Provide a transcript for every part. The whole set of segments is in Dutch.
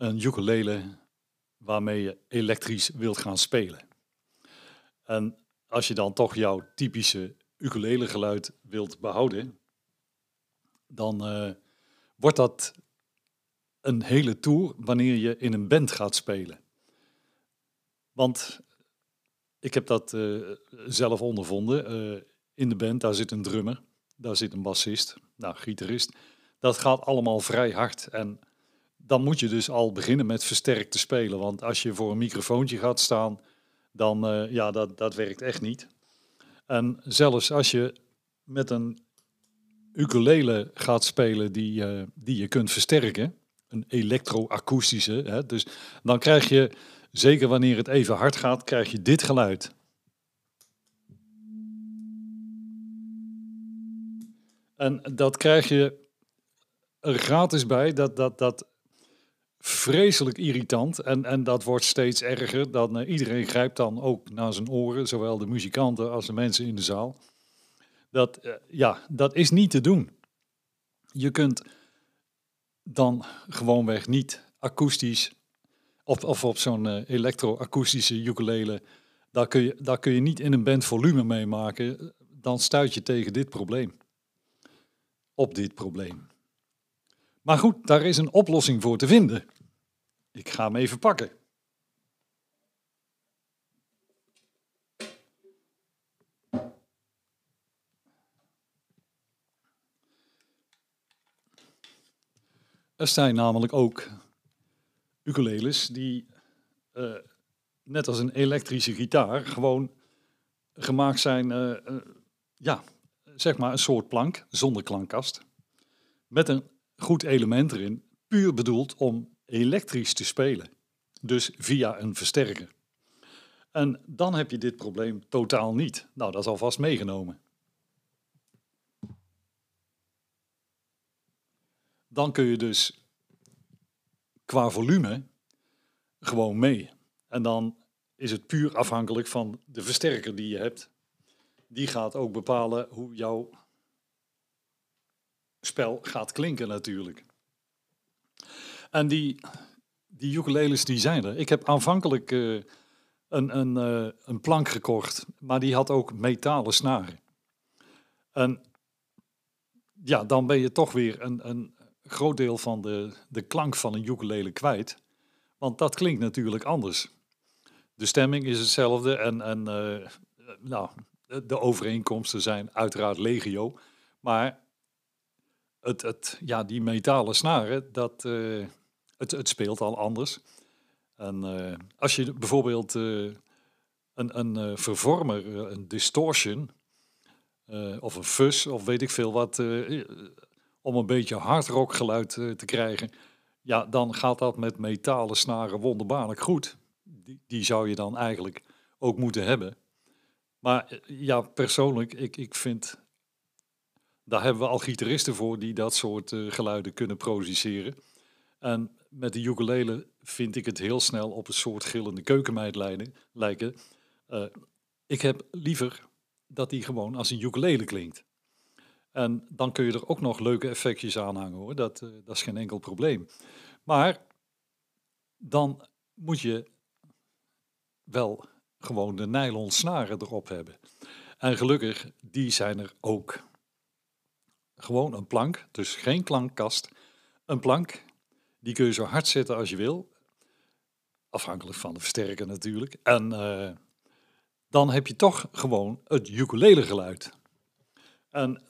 een ukulele waarmee je elektrisch wilt gaan spelen. En als je dan toch jouw typische ukulele geluid wilt behouden, dan uh, wordt dat een hele tour wanneer je in een band gaat spelen. Want ik heb dat uh, zelf ondervonden. Uh, in de band, daar zit een drummer, daar zit een bassist, nou, gitarist. Dat gaat allemaal vrij hard. En dan moet je dus al beginnen met versterkt te spelen. Want als je voor een microfoontje gaat staan, dan uh, ja, dat, dat werkt echt niet. En zelfs als je met een ukulele gaat spelen die, uh, die je kunt versterken, een elektroakoestische, hè, dus dan krijg je, zeker wanneer het even hard gaat, krijg je dit geluid. En dat krijg je er gratis bij. Dat, dat, dat vreselijk irritant. En, en dat wordt steeds erger. Dan, uh, iedereen grijpt dan ook naar zijn oren, zowel de muzikanten als de mensen in de zaal. Dat, uh, ja, dat is niet te doen. Je kunt dan gewoonweg niet akoestisch, of, of op zo'n uh, elektro-akoestische ukulele, daar kun, je, daar kun je niet in een band volume mee maken. Dan stuit je tegen dit probleem. Op dit probleem. Maar goed, daar is een oplossing voor te vinden. Ik ga hem even pakken. Er zijn namelijk ook ukuleles die, uh, net als een elektrische gitaar, gewoon gemaakt zijn, uh, uh, ja, zeg maar een soort plank zonder klankkast. Met een goed element erin, puur bedoeld om elektrisch te spelen. Dus via een versterker. En dan heb je dit probleem totaal niet. Nou, dat is alvast meegenomen. Dan kun je dus qua volume gewoon mee. En dan is het puur afhankelijk van de versterker die je hebt. Die gaat ook bepalen hoe jouw spel gaat klinken natuurlijk. En die, die ukuleles die zijn er. Ik heb aanvankelijk uh, een, een, uh, een plank gekocht, maar die had ook metalen snaren. En ja, dan ben je toch weer een, een groot deel van de, de klank van een ukulele kwijt. Want dat klinkt natuurlijk anders. De stemming is hetzelfde en, en uh, nou, de overeenkomsten zijn uiteraard legio. Maar het, ja, die metalen snaren, dat, uh, het, het speelt al anders. En uh, als je bijvoorbeeld uh, een, een vervormer, een distortion, of een fuzz, of weet ik veel wat, om een beetje hardrock geluid te krijgen, ja, dan gaat dat met metalen snaren wonderbaarlijk goed. Die, die zou je dan eigenlijk ook moeten hebben. Maar ja, persoonlijk, ik, ik vind daar hebben we al gitaristen voor die dat soort uh, geluiden kunnen produceren. En met de ukulele vind ik het heel snel op een soort gillende keukenmeid lijken. Uh, ik heb liever dat die gewoon als een ukulele klinkt. En dan kun je er ook nog leuke effectjes aan hangen hoor, dat, uh, dat is geen enkel probleem. Maar dan moet je wel gewoon de nylon snaren erop hebben. En gelukkig, die zijn er ook. Gewoon een plank, dus geen klankkast. Een plank, die kun je zo hard zetten als je wil. Afhankelijk van de versterker natuurlijk. En uh, dan heb je toch gewoon het ukulele geluid. En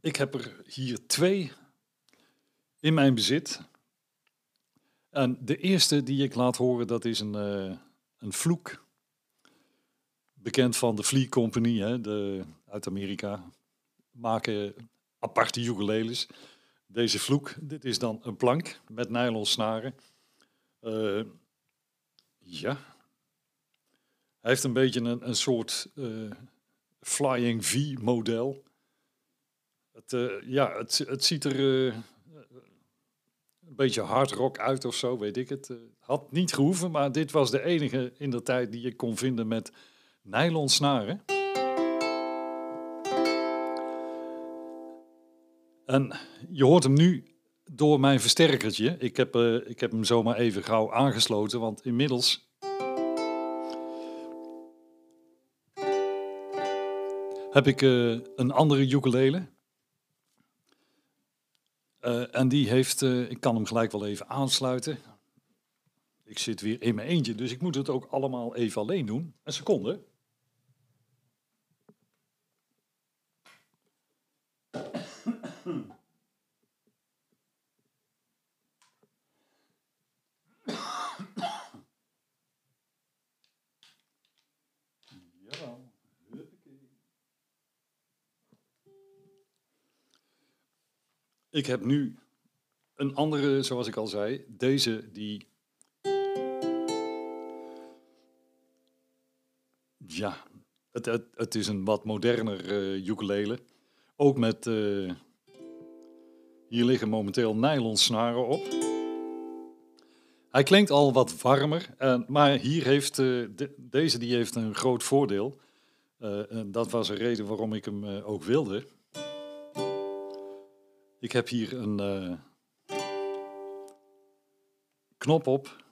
ik heb er hier twee in mijn bezit. En de eerste die ik laat horen, dat is een, uh, een vloek. Bekend van de Flea Company hè, de, uit Amerika. Maken aparte ukuleles. Deze vloek, dit is dan een plank met nylon snaren. Uh, ja. Hij heeft een beetje een, een soort uh, Flying V-model. Het, uh, ja, het, het ziet er een beetje hard rock uit of zo, weet ik het. had niet gehoeven, maar dit was de enige in de tijd die je kon vinden met nylon snaren. En je hoort hem nu door mijn versterkertje. Ik heb, uh, ik heb hem zomaar even gauw aangesloten, want inmiddels... heb ik uh, een andere ukulele. Uh, en die heeft, ik kan hem gelijk wel even aansluiten. Ik zit weer in mijn eentje, dus ik moet het ook allemaal even alleen doen. Een seconde. Ik heb nu een andere, zoals ik al zei. Deze die... Ja, het, het, is een wat moderner uh, ukulele. Ook met... Uh, hier liggen momenteel nylon snaren op. Hij klinkt al wat warmer, uh, maar hier heeft, de, deze die heeft een groot voordeel. en dat was een reden waarom ik hem ook wilde. Ik heb hier een uh, knop op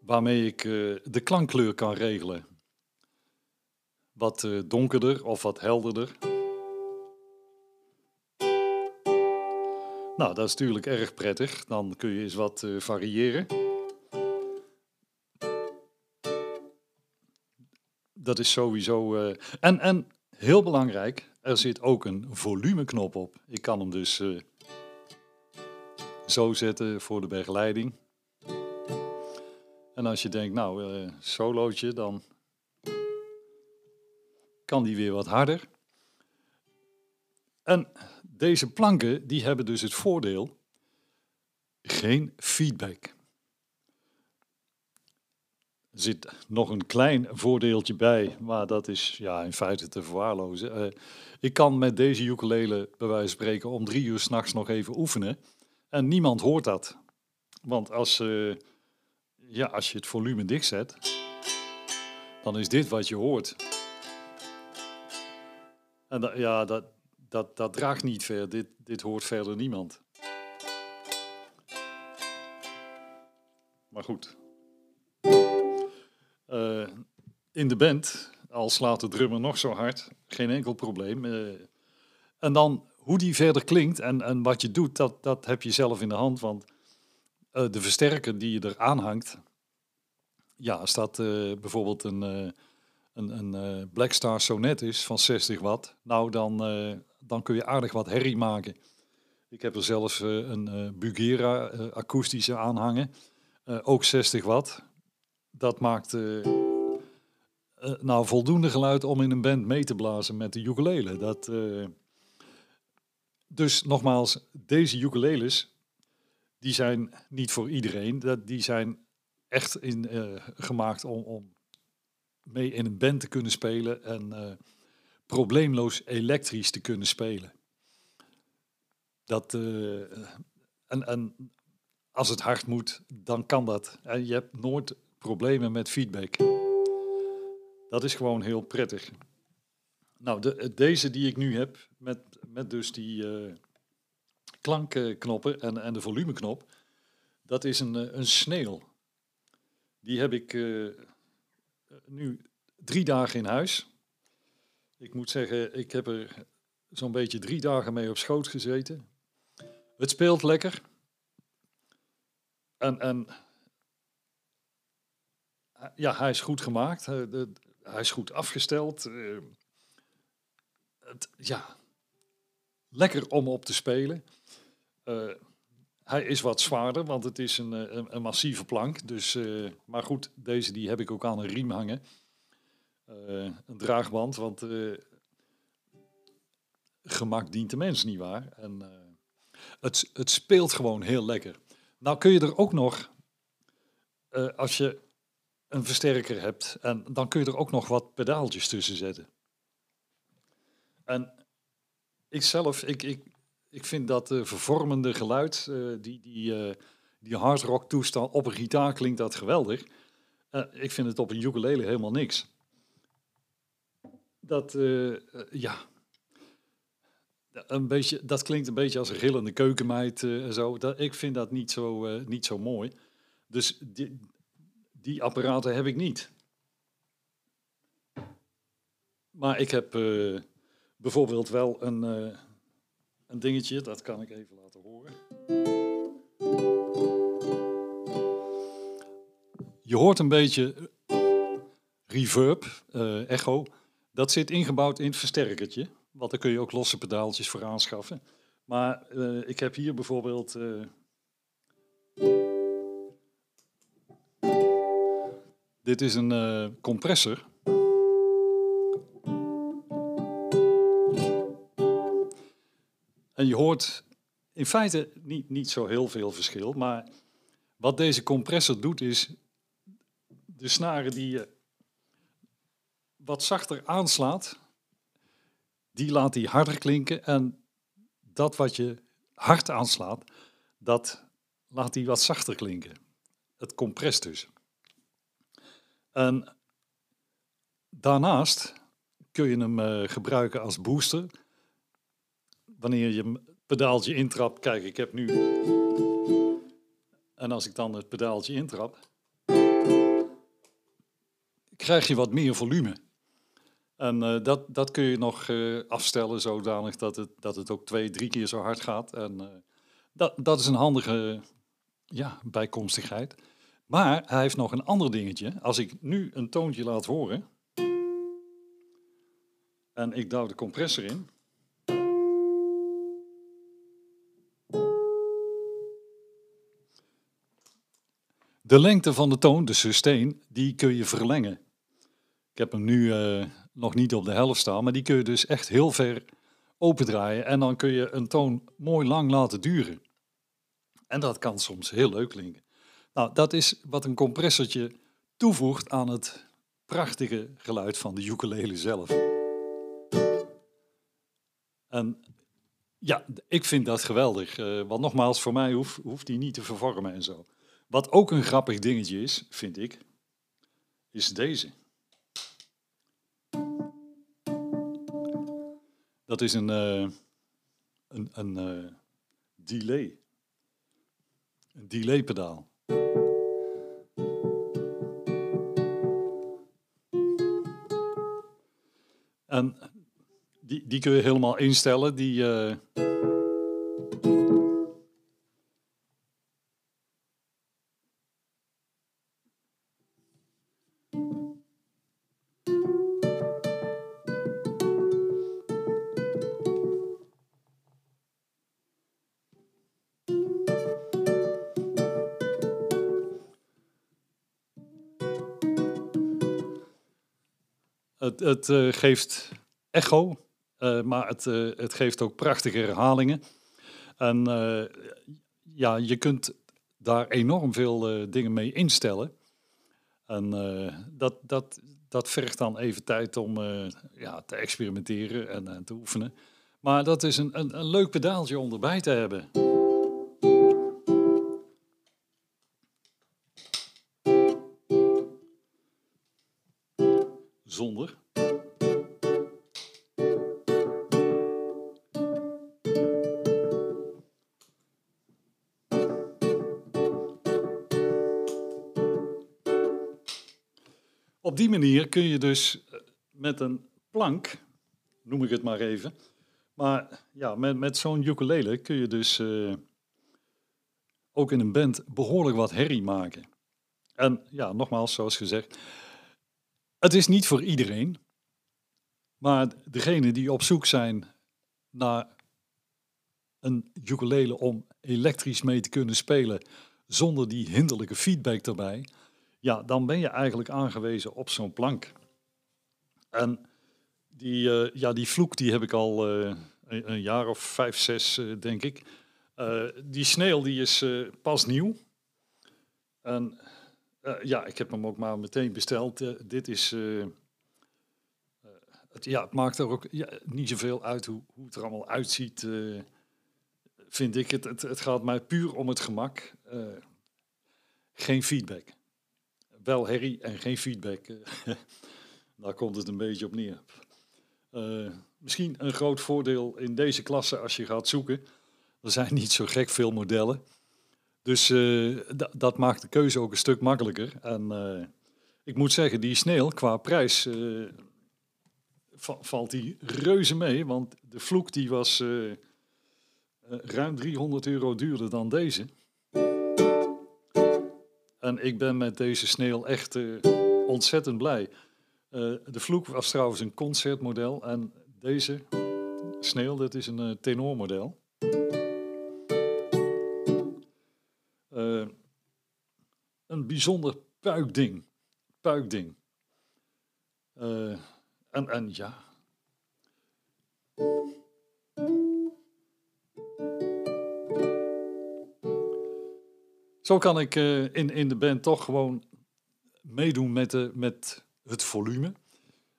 waarmee ik uh, de klankkleur kan regelen. Wat uh, donkerder of wat helderder. Nou, dat is natuurlijk erg prettig. Dan kun je eens wat variëren. Dat is sowieso. en, en heel belangrijk, er zit ook een volumeknop op. Ik kan hem dus uh, zo zetten voor de begeleiding. En als je denkt, nou, uh, solootje, dan kan die weer wat harder. En deze planken, die hebben dus het voordeel, geen feedback. Zit nog een klein voordeeltje bij, maar dat is ja, in feite te verwaarlozen. Uh, ik kan met deze ukulele, bij wijze van spreken, om drie uur s'nachts nog even oefenen. En niemand hoort dat. Want als, uh, ja, als je het volume dicht zet, dan is dit wat je hoort. En ja, dat, dat, dat draagt niet ver. Dit, dit hoort verder niemand. Maar goed. Uh, in de band, al slaat de drummer nog zo hard, geen enkel probleem. Uh, en dan hoe die verder klinkt en, en wat je doet, dat, dat heb je zelf in de hand. Want uh, de versterker die je er aanhangt, ja, dat bijvoorbeeld een, een, een Black Star Sonnet is van 60 watt, nou dan, dan kun je aardig wat herrie maken. Ik heb er zelfs een Bugera akoestische aanhangen, ook 60 watt dat maakt uh, nou voldoende geluid om in een band mee te blazen met de ukulele. Dat, uh, dus nogmaals, deze ukuleles, die zijn niet voor iedereen. Dat, die zijn echt in, gemaakt om, om mee in een band te kunnen spelen en probleemloos elektrisch te kunnen spelen. Dat, en, en als het hard moet, dan kan dat. En je hebt nooit problemen met feedback. Dat is gewoon heel prettig. Nou, de, deze die ik nu heb, met, met dus die uh, klankknoppen en, en de volumeknop, dat is een, eh, een sneeuw. Die heb ik nu drie dagen in huis. Ik moet zeggen, ik heb er zo'n beetje drie dagen mee op schoot gezeten. Het speelt lekker. En, en ja, hij is goed gemaakt. Hij is goed afgesteld. Eh, het, ja, lekker om op te spelen. Uh, hij is wat zwaarder, want het is een, eh, een, massieve plank. Dus, maar goed, deze die heb ik ook aan een riem hangen. Een draagband, want gemak dient de mens, niet waar? En, het, het speelt gewoon heel lekker. Nou kun je er ook nog, eh, als je een versterker hebt, en dan kun je er ook nog wat pedaaltjes tussen zetten. En ik zelf, ik, ik, ik vind dat uh, vervormende geluid, uh, die, die, uh, die hardrock toestand, op een gitaar klinkt dat geweldig. ik vind het op een ukulele helemaal niks. Dat, ja, een beetje, dat klinkt een beetje als een rillende keukenmeid en zo. Dat, ik vind dat niet zo, niet zo mooi. Dus die, die apparaten heb ik niet. Maar ik heb bijvoorbeeld wel een, uh, een dingetje, dat kan ik even laten horen. Je hoort een beetje reverb, uh, echo. Dat zit ingebouwd in het versterkertje. Want daar kun je ook losse pedaaltjes voor aanschaffen. Maar ik heb hier bijvoorbeeld... dit is een compressor. En je hoort in feite niet, niet zo heel veel verschil, maar wat deze compressor doet is de snaren die je wat zachter aanslaat, die laat hij harder klinken en dat wat je hard aanslaat, dat laat hij wat zachter klinken. Het compress dus. En daarnaast kun je hem uh, gebruiken als booster wanneer je een pedaaltje intrapt, kijk, ik heb nu. En als ik dan het pedaaltje intrap, krijg je wat meer volume. En uh, dat, dat kun je nog uh, afstellen zodanig dat het, dat het ook twee, drie keer zo hard gaat. En dat, dat is een handige ja, bijkomstigheid. Maar hij heeft nog een ander dingetje. Als ik nu een toontje laat horen en ik duw de compressor in, De lengte van de toon, de sustain, die kun je verlengen. Ik heb hem nu uh, nog niet op de helft staan, maar die kun je dus echt heel ver opendraaien. En dan kun je een toon mooi lang laten duren. En dat kan soms heel leuk klinken. Nou, dat is wat een compressortje toevoegt aan het prachtige geluid van de ukulele zelf. En ja, ik vind dat geweldig. Uh, want nogmaals, voor mij hoeft, hoeft die niet te vervormen en zo. Wat ook een grappig dingetje is, vind ik, is deze. Dat is een, uh, een, een uh, delay. Een delay pedaal. En die, die kun je helemaal instellen. Die, uh, Het, uh, geeft echo, uh, maar het, uh, het geeft ook prachtige herhalingen. En ja, je kunt daar enorm veel dingen mee instellen. En dat, dat, dat vergt dan even tijd om ja, te experimenteren en te oefenen. Maar dat is een, een, een leuk pedaaltje om erbij te hebben. Zonder. Op die manier kun je dus eh, met een plank, noem ik het maar even, maar ja, met, met zo'n ukulele kun je dus uh, ook in een band behoorlijk wat herrie maken. En ja, nogmaals, zoals gezegd, het is niet voor iedereen, maar degenen die op zoek zijn naar een ukulele om elektrisch mee te kunnen spelen zonder die hinderlijke feedback erbij, ja, dan ben je eigenlijk aangewezen op zo'n plank. En die, uh, ja, die vloek die heb ik al uh, een, jaar of vijf, zes, uh, denk ik. Die sneeuw die is pas nieuw. En uh, ja, ik heb hem ook maar meteen besteld. dit is. het, ja, het maakt er ook niet zoveel uit hoe, hoe het er allemaal uitziet. vind ik het, het. Het gaat mij puur om het gemak. geen feedback. Wel herrie en geen feedback. Daar komt het een beetje op neer. misschien een groot voordeel in deze klasse als je gaat zoeken er zijn niet zo gek veel modellen. Dus uh, dat maakt de keuze ook een stuk makkelijker. En uh, ik moet zeggen, die sneeuw qua prijs uh, valt die reuze mee. Want de vloek die was ruim 300 euro duurder dan deze. En ik ben met deze sneeuw echt ontzettend blij. de vloek was trouwens een concertmodel en deze sneeuw, dat is een tenormodel. Bijzonder puikding. Puikding. Uh, en, en ja. Zo kan ik uh, in, in de band toch gewoon meedoen met, de, met het volume.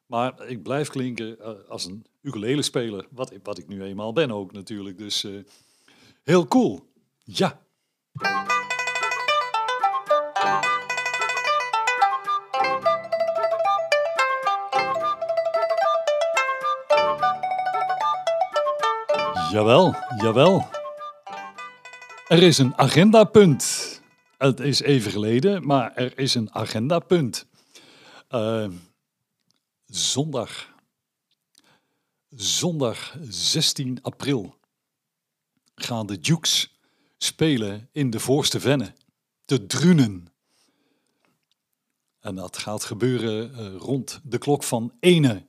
Maar ik blijf klinken uh, als een ukulele-speler, wat, wat ik nu eenmaal ben ook natuurlijk. Dus heel cool. Ja. Jawel, jawel. Er is een agendapunt. Het is even geleden, maar er is een agendapunt. Uh, zondag. Zondag 16 april gaan de Dukes spelen in de Voorste Venne, te Drunen. En dat gaat gebeuren uh, rond de klok van ene.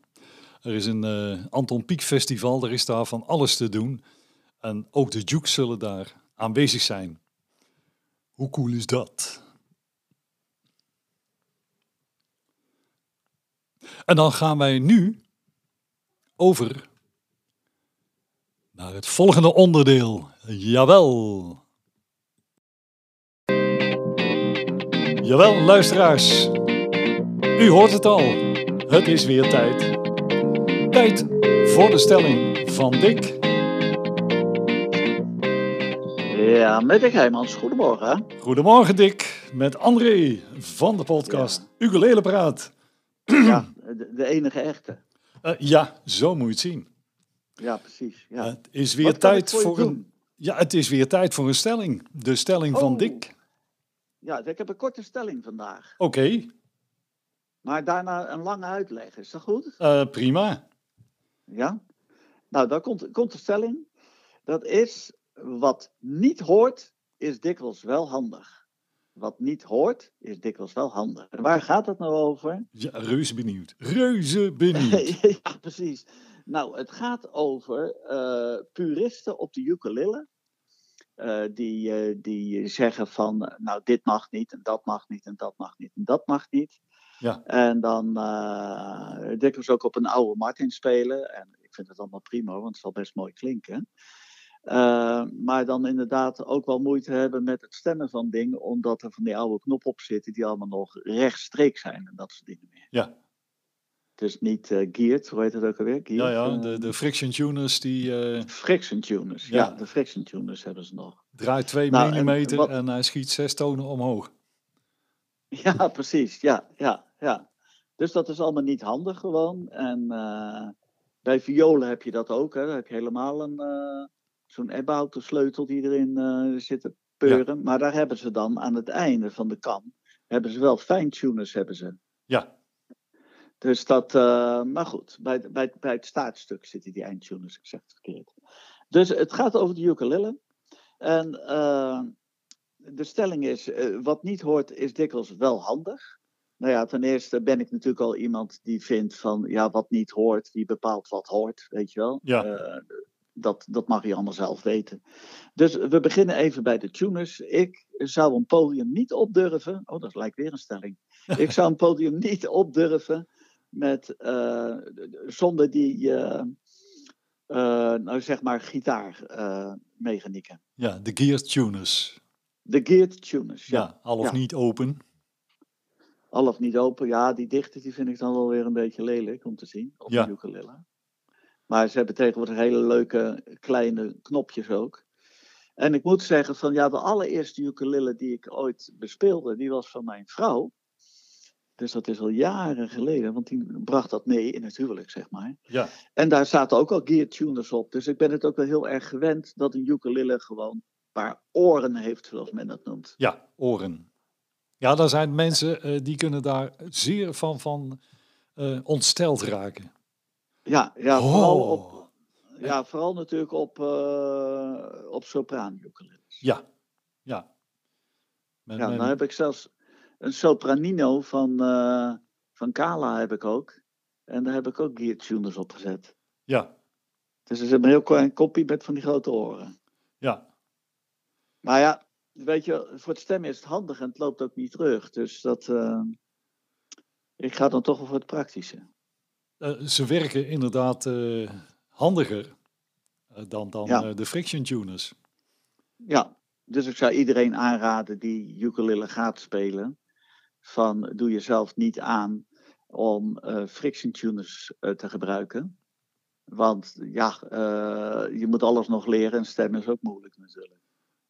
Er is een uh, Anton Pieck Festival, er is daar van alles te doen. En ook de Dukes zullen daar aanwezig zijn. Hoe cool is dat? En dan gaan wij nu over naar het volgende onderdeel. Jawel. Jawel, luisteraars. U hoort het al. Het is weer tijd Tijd voor de stelling van Dick. Ja, met Dick Heijmans. Goedemorgen. Goedemorgen Dick, met André van de podcast ja. Ukulele Praat. Ja, de, de enige echte. Uh, ja, zo moet je het zien. Ja, precies. Ja. het is weer tijd voor, een. Ja, het is weer tijd voor een stelling. De stelling oh. van Dick. Ja, ik heb een korte stelling vandaag. Oké. Maar daarna een lange uitleg, is dat goed? Uh, prima. Ja? Nou, dan komt, komt de stelling. Dat is, wat niet hoort, is dikwijls wel handig. Wat niet hoort, is dikwijls wel handig. En waar gaat het nou over? Ja, reuze benieuwd. Reuze benieuwd. ja, precies. Nou, het gaat over uh, puristen op de ukulele. Uh, die, uh, die zeggen van, nou, dit mag niet, en dat mag niet, en dat mag niet, en dat mag niet. Ja. En dan uh, dikwijls ook op een oude Martin spelen. En ik vind het allemaal prima, want het zal best mooi klinken. Uh, maar dan inderdaad ook wel moeite hebben met het stemmen van dingen, omdat er van die oude knop op zitten die allemaal nog rechtstreeks zijn en dat soort dingen meer. Ja. Dus niet uh, geared, hoe heet het ook alweer? Geared, ja, ja, de, de friction tuners die... Uh... Friction tuners, ja. ja. de friction tuners hebben ze nog. Draait 2 nou, mm en, en, hij schiet 6 tonen omhoog. Ja, precies, ja, ja ja. Dus dat is allemaal niet handig gewoon. En uh, bij violen heb je dat ook. Hè. Dan heb je helemaal een, uh, zo'n Ebbouten sleutel die erin uh, zit te peuren. Maar daar hebben ze dan aan het einde van de kam, hebben ze wel fine-tuners hebben ze. Ja. Dus dat, maar goed, bij, bij, bij het staartstuk zitten die eindtuners, ik zeg het verkeerd. Dus het gaat over de ukulele. En de stelling is, wat niet hoort is dikwijls wel handig. Nou ja, ten eerste ben ik natuurlijk al iemand die vindt van, ja, wat niet hoort, die bepaalt wat hoort, weet je wel. Ja. Uh, dat, dat mag je allemaal zelf weten. Dus we beginnen even bij de tuners. Ik zou een podium niet opdurven. Oh, dat lijkt weer een stelling. Ik zou een podium niet opdurven met, uh, zonder die, uh, nou zeg maar gitaarmechanieken. ja, de gear tuners. De geared tuners, ja. Ja, al of Ja. niet open. Al of niet open. Ja, die dichte die vind ik dan wel weer een beetje lelijk om te zien op Ja. de ukulele. Maar ze hebben tegenwoordig hele leuke kleine knopjes ook. En ik moet zeggen van ja, de allereerste ukulele die ik ooit bespeelde, die was van mijn vrouw. Dus dat is al jaren geleden, want die bracht dat mee in het huwelijk, zeg maar. Ja, En daar zaten ook al gear tuners op. Dus ik ben het ook wel heel erg gewend dat een ukulele gewoon paar oren heeft, zoals men dat noemt. ja, oren. Ja, daar zijn mensen eh, die kunnen daar zeer van, van eh, ontsteld raken. Ja, ja vooral, Oh. op, ja, vooral natuurlijk op, eh op. Ja, ja. Men- Ja, men- dan heb ik zelfs een sopranino van, eh, van Kala heb ik ook. En daar heb ik ook gear tuners op gezet. ja, Dus het is een heel klein kopie met van die grote oren. ja, Maar ja, weet je, voor het stemmen is het handig en het loopt ook niet terug. Dus dat, eh, ik ga dan toch wel voor het praktische. Eh, ze werken inderdaad eh, handiger dan, dan Ja. de friction tuners. Ja, dus ik zou iedereen aanraden die ukulele gaat spelen, van doe jezelf niet aan om friction tuners te gebruiken. Want ja, je moet alles nog leren en stemmen is ook moeilijk natuurlijk,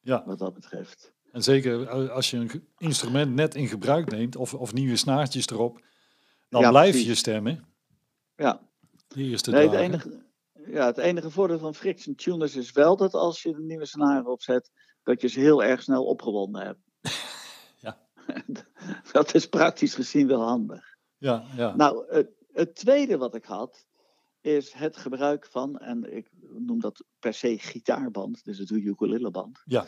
Ja, wat dat betreft. en zeker eh, als je een instrument net in gebruik neemt of, of nieuwe snaartjes erop, dan Ja, blijf precies. je stemmen. Ja, De eerste nee, het, enige, ja, het enige voordeel van friction tuners is wel dat als je een nieuwe snaren opzet, dat je ze heel erg snel opgewonden hebt. Ja. dat is praktisch gezien wel handig. Ja, ja. Nou, het, het tweede wat ik had, is het gebruik van, en ik noem dat per se gitaarband, dus het ukuleleband. Ja.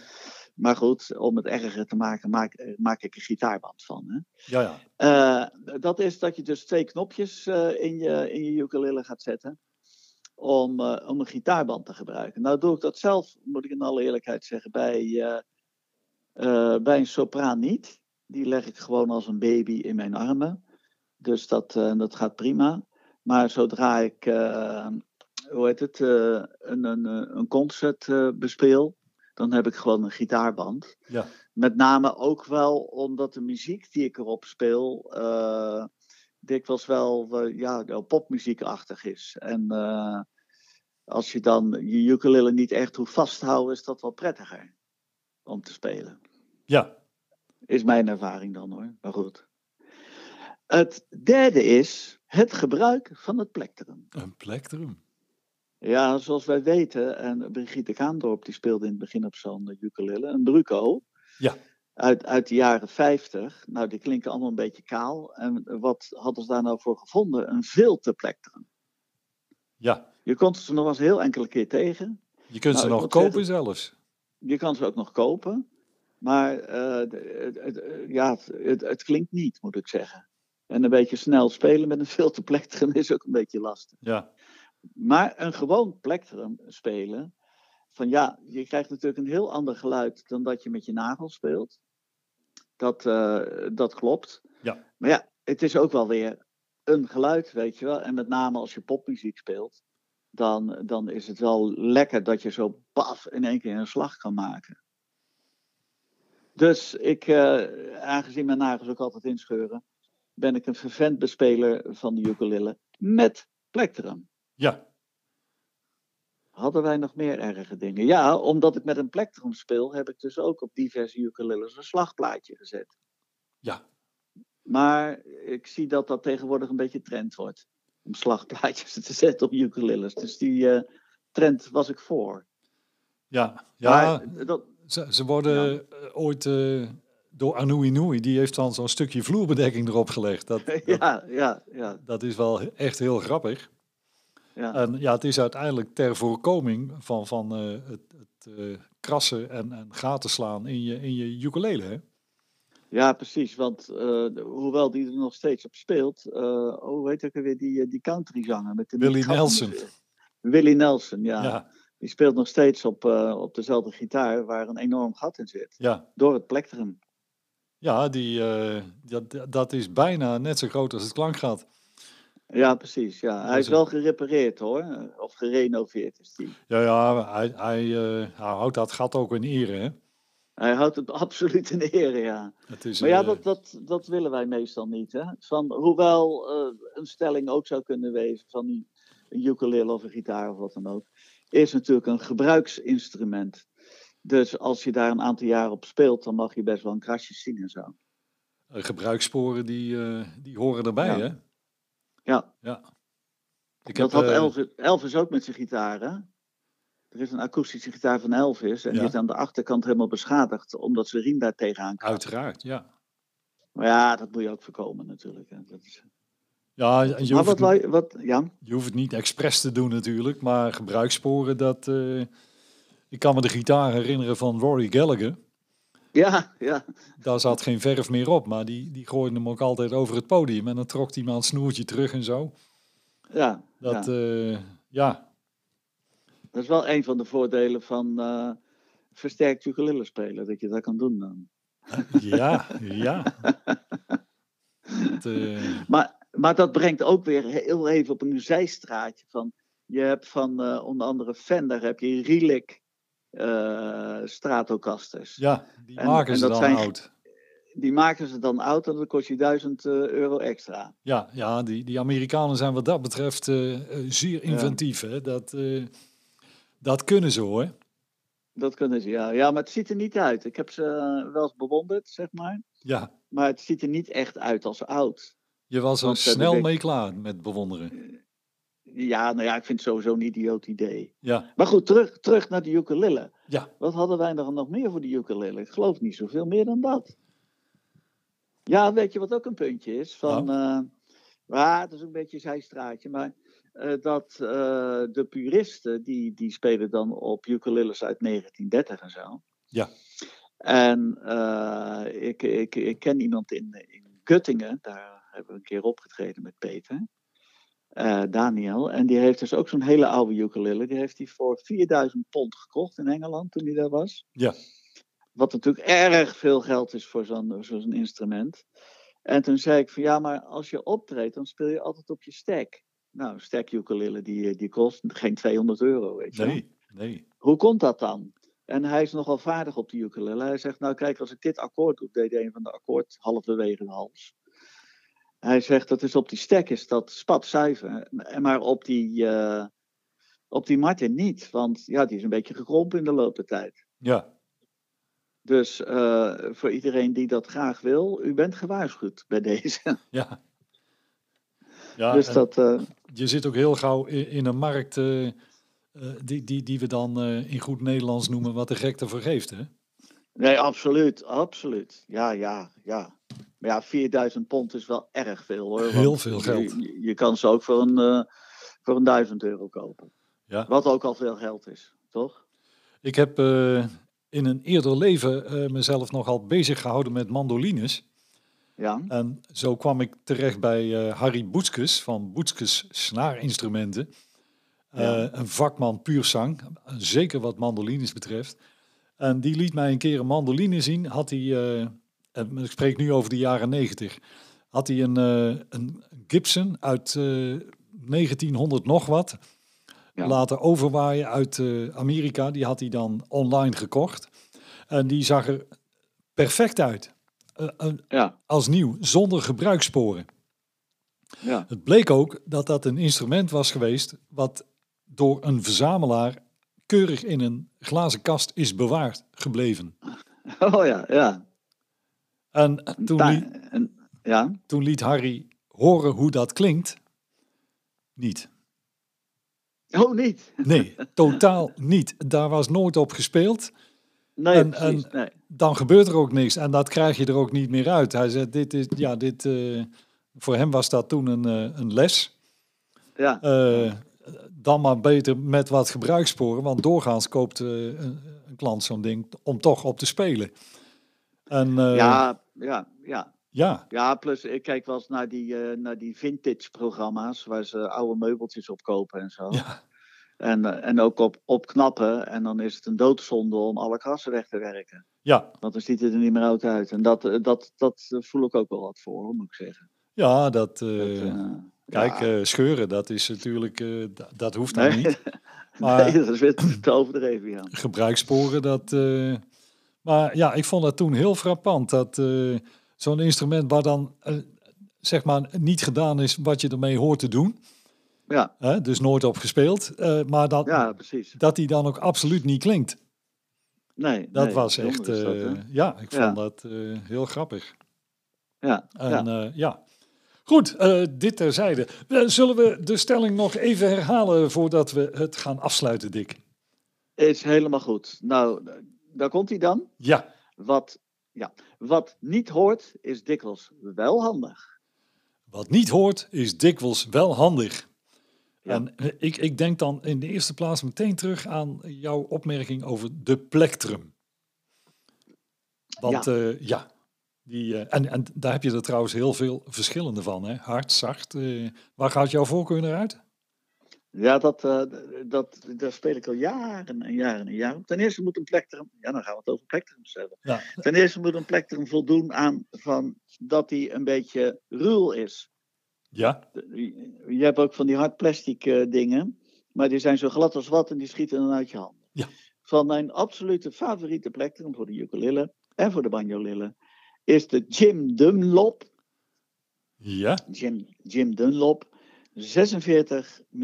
Maar goed, om het erger te maken, maak, maak ik een gitaarband van. Hè? ja, ja. Eh, dat is dat je dus twee knopjes eh, in, je, in je ukulele gaat zetten. Om, eh, om een gitaarband te gebruiken. Nou doe ik dat zelf, moet ik in alle eerlijkheid zeggen, bij, eh, eh, bij een sopraan niet. Die leg ik gewoon als een baby in mijn armen. Dus dat, eh, dat gaat prima. Maar zodra ik, eh, hoe heet het, eh, een, een, eh, een concert bespeel, dan heb ik gewoon een gitaarband. Ja. Met name ook wel omdat de muziek die ik erop speel, eh, dikwijls wel ja, popmuziekachtig is. En als je dan je ukulele niet echt hoeft vast te houden, is dat wel prettiger om te spelen. ja. Is mijn ervaring dan hoor, maar goed. Het derde is het gebruik van het plektrum. Een plektrum. Ja, zoals wij weten, en Brigitte Kaandorp die speelde in het begin op zo'n eh, ukulele, een bruco. Ja. Uit, uit de jaren 50. Nou, die klinken allemaal een beetje kaal. En wat hadden ze daar nou voor gevonden? Een filterplektrum. Ja, Je komt ze nog eens heel enkele keer tegen. je kunt Nou, ze ik nog kopen zeggen- zelfs. Je kan ze ook nog kopen. Maar eh, het, het, ja, het klinkt niet, moet ik zeggen. En een beetje snel spelen met een filterplektrum is ook een beetje lastig. Ja, Maar een gewoon plektrum spelen, van ja, je krijgt natuurlijk een heel ander geluid dan dat je met je nagel speelt. Dat, eh, dat klopt. Ja. Maar ja, het is ook wel weer een geluid, weet je wel. En met name als je popmuziek speelt, dan, dan is het wel lekker dat je zo paf in één keer een slag kan maken. Dus ik, eh, aangezien mijn nagels ook altijd inscheuren, ben ik een vervent bespeler van de ukulele met plektrum. ja, Hadden wij nog meer erge dingen? Ja, omdat ik met een plektrum speel, heb ik dus ook op diverse ukuleles een slagplaatje gezet. ja. Maar ik zie dat dat tegenwoordig een beetje trend wordt. Om slagplaatjes te zetten op ukuleles. Dus die eh, trend was ik voor. Ja, ja Maar dat, ze, ze worden eh, ooit eh, door Anu Inui, die heeft dan zo'n stukje vloerbedekking erop gelegd. Dat, dat, ja, ja, ja, dat is wel echt heel grappig. ja. En ja, het is uiteindelijk ter voorkoming van, van eh, het, het eh, krassen en, en gaten slaan in je, in je ukulele. Hè? Ja, precies. Want eh, hoewel die er nog steeds op speelt. oh, hoe heet ook weer die, die countryzanger? Met de Willie Nelson. Willie Nelson, ja. Die speelt nog steeds op, op dezelfde gitaar waar een enorm gat in zit. ja. Door het plektrum. Die, eh, dat, dat is bijna net zo groot als het klankgat. Ja, precies. Ja. Hij is wel gerepareerd hoor. Of gerenoveerd is die. Ja, ja hij, hij, eh, hij houdt dat gat ook in ere, hè? Hij houdt het absoluut in ere, ja. Het is, Maar ja, eh, dat, dat, dat willen wij meestal niet. Hè? Van, hoewel een stelling ook zou kunnen wezen van die, een ukulele of een gitaar of wat dan ook, is natuurlijk een gebruiksinstrument. Dus als je daar een aantal jaar op speelt, dan mag je best wel een krasje zien en zo. eh, gebruikssporen die, eh, die horen erbij, Ja. hè? Ja, Ja. Ik dat heb, had eh, Elvis, Elvis ook met zijn gitaar. Hè? Er is een akoestische gitaar van Elvis en Ja. die is aan de achterkant helemaal beschadigd, omdat zijn riem daar tegenaan kwam. Uiteraard, ja. Maar ja, dat moet je ook voorkomen natuurlijk. Hè. Dat is... Ja, en je Maar hoeft, wat, het, wat, Jan? je hoeft het niet expres te doen natuurlijk, maar gebruikssporen, dat... ik kan me de gitaar herinneren van Rory Gallagher. Ja, ja. Daar zat geen verf meer op, maar die, die gooide hem ook altijd over het podium. En dan trok hij maar een snoertje terug en zo. ja, Dat, ja. ja, ja, Dat is wel een van de voordelen van eh, versterkt ukulele spelen, dat je dat kan doen dan. ja, ja. Het, eh, Maar, maar dat brengt ook weer heel even op een zijstraatje van, je hebt van eh, onder andere Fender, heb je Relic eh Stratocasters. ja, die En- maken en ze dan zijn- oud. Die maken ze dan oud en dat kost je 1000 eh, euro extra. Ja, ja die, die Amerikanen zijn wat dat betreft eh, zeer Ja. inventief. Hè? Dat, dat kunnen ze hoor. Dat kunnen ze, ja. Ja, maar het ziet er niet uit. Ik heb ze wel eens bewonderd, zeg maar. Ja, Maar het ziet er niet echt uit als oud. je was er snel mee klaar met bewonderen. Ja, nou ja, ik vind het sowieso een idioot idee. Ja, Maar goed, terug, terug naar de ukulele. ja. Wat hadden wij er nog meer voor de ukulele? Ik geloof niet zoveel meer dan dat. Ja, weet je wat ook een puntje is? Van, eh ja, het is een beetje een zijstraatje, maar eh, dat eh, de puristen, die, die spelen dan op ukuleles uit 1930 en zo. Ja. En eh, ik, ik, ik ken iemand in, in Göttingen, daar hebben we een keer opgetreden met Peter. Eh, Daniel. En die heeft dus ook zo'n hele oude ukulele. Die heeft hij voor 4000 pond gekocht in Engeland toen hij daar was. Ja. Wat natuurlijk erg veel geld is voor zo'n zo'n instrument. En toen zei ik van ja, maar als je optreedt, dan speel je altijd op je stack. Nou, een stack ukulele die, die kost geen 200 euro, weet je wel. Nee, nee. Hoe komt dat dan? En hij is nogal vaardig op de ukulele. Hij zegt, nou kijk, als ik dit akkoord doe, deed hij een van de akkoord halverwege de hals. Hij zegt, dat is op die stek is dat spatzuiver. En Maar op die, eh op die Martin niet. Want ja, die is een beetje gekrompen in de loop der tijd. Ja, Dus eh, voor iedereen die dat graag wil, u bent gewaarschuwd bij deze. ja. Ja, dus dat, eh, je zit ook heel gauw in, in een markt die, die, die we dan in goed Nederlands noemen wat de gek ervoor geeft. Hè? nee, absoluut, absoluut. Ja, ja, ja. Maar ja, 4000 pond is wel erg veel hoor. Heel veel geld. Je, kan ze ook voor een, eh, voor een 1000 euro kopen. Ja. Wat ook al veel geld is, toch? Ik heb eh, in een eerder leven eh, mezelf nogal bezig gehouden met mandolines. Ja, En zo kwam ik terecht bij Harry Boetskes van Boetskes Snaarinstrumenten. Ja. Een vakman puur zang, zeker wat mandolines betreft. En die liet mij een keer een mandoline zien. Had hij, en ik spreek nu over de jaren negentig, had hij een, eh, een Gibson uit eh, 1900 nog wat. Ja. Laten overwaaien uit eh, Amerika. Die had hij dan online gekocht. En die zag er perfect uit. Eh, ja, als nieuw, zonder gebruikssporen. ja. Het bleek ook dat dat een instrument was geweest wat door een verzamelaar keurig in een glazen kast is bewaard gebleven. Oh ja, ja. En toen, liet, en- ja. toen liet Harry horen hoe dat klinkt. Niet. Oh, niet? Nee, totaal niet. Daar was nooit op gespeeld. Nee, En- precies. en- nee. Dan gebeurt er ook niks en dat krijg je er ook niet meer uit. Hij zei, dit is, ja, dit, eh, voor hem was dat toen een, eh, een les. Ja, Eh, dan maar beter met wat gebruikssporen, want doorgaans koopt een, een klant zo'n ding om toch op te spelen. En ja. Ja, ja, ja. ja, plus ik kijk wel eens naar die, eh, naar die vintage programma's waar ze oude meubeltjes op kopen en zo. ja, En, eh, en ook op, opknappen. En dan is het een doodzonde om alle krassen weg te werken. ja, Want dan ziet het er niet meer oud uit. En dat, eh, dat, dat voel ik ook wel wat voor, moet ik zeggen. ja, dat, Dat, Kijk, Ja. scheuren, dat is natuurlijk, dat hoeft Nee. nou niet. Maar nee, dat is weer te- overdreven, ja. gebruikssporen, dat... maar ja, ik vond dat toen heel frappant. Dat eh, zo'n instrument waar dan, eh, zeg maar, niet gedaan is wat je ermee hoort te doen. Ja, Hè, dus nooit op gespeeld. eh, maar dat, ja precies. dat die dan ook absoluut niet klinkt. Nee, Dat nee, was echt, dat, ja, ik Ja. vond dat heel grappig. ja, En ja. Goed, dit terzijde. Zullen we de stelling nog even herhalen voordat we het gaan afsluiten, Dick? is helemaal goed. Nou, daar komt hij dan. Ja, Wat, ja, wat niet hoort, is dikwijls wel handig. wat niet hoort is dikwijls wel handig. Ja. En eh, ik, ik denk dan in de eerste plaats meteen terug aan jouw opmerking over de plektrum. Want ja, ja die, eh, en, en daar heb je er trouwens heel veel verschillende van. Hè? Hard, zacht. eh, waar gaat jouw voorkeur naar uit? Ja, dat, eh, dat, daar speel ik al jaren en jaren en jaren. Ten eerste moet een plektrum, ja, dan gaan we het over plektrums hebben. Ja, Ten eerste moet een plektrum voldoen aan van dat hij een beetje ruw is. ja, Je hebt ook van die hard plastic eh, dingen, maar die zijn zo glad als wat en die schieten dan uit je handen. Ja. Van mijn absolute favoriete plektrum voor de ukulele en voor de banjolille is de Jim Dunlop. ja. Jim, Jim Dunlop, 46 mm.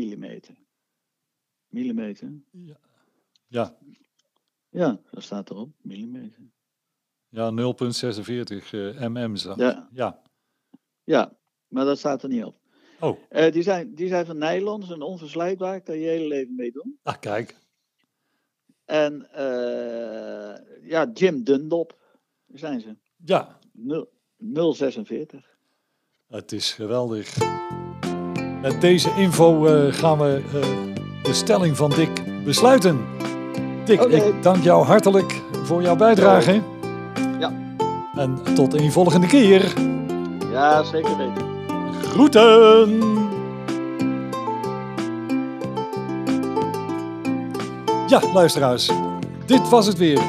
Millimeter? Ja, Ja, dat staat erop, millimeter. ja 0,46 eh, mm. Ja. ja. Ja, maar dat staat er niet op. Oh, Eh, die, zijn, die zijn van nylon, zijn onverslijtbaar, kan je je hele leven mee doen. ah, kijk. En eh, ja, Jim Dunlop zijn ze. Ja, Nul- 046. Het is geweldig. Met deze info eh, gaan we eh, de stelling van Dick besluiten. Dick, ik dank jou hartelijk voor jouw bijdrage. Ja. En tot een volgende keer. Ja, zeker weten. Groeten! Ja, luisteraars. Dit was het weer.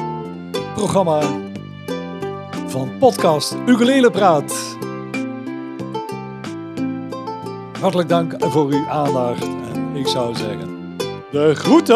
Programma van podcast Ukulele Praat. Hartelijk dank voor uw aandacht. En ik zou zeggen, de groeten!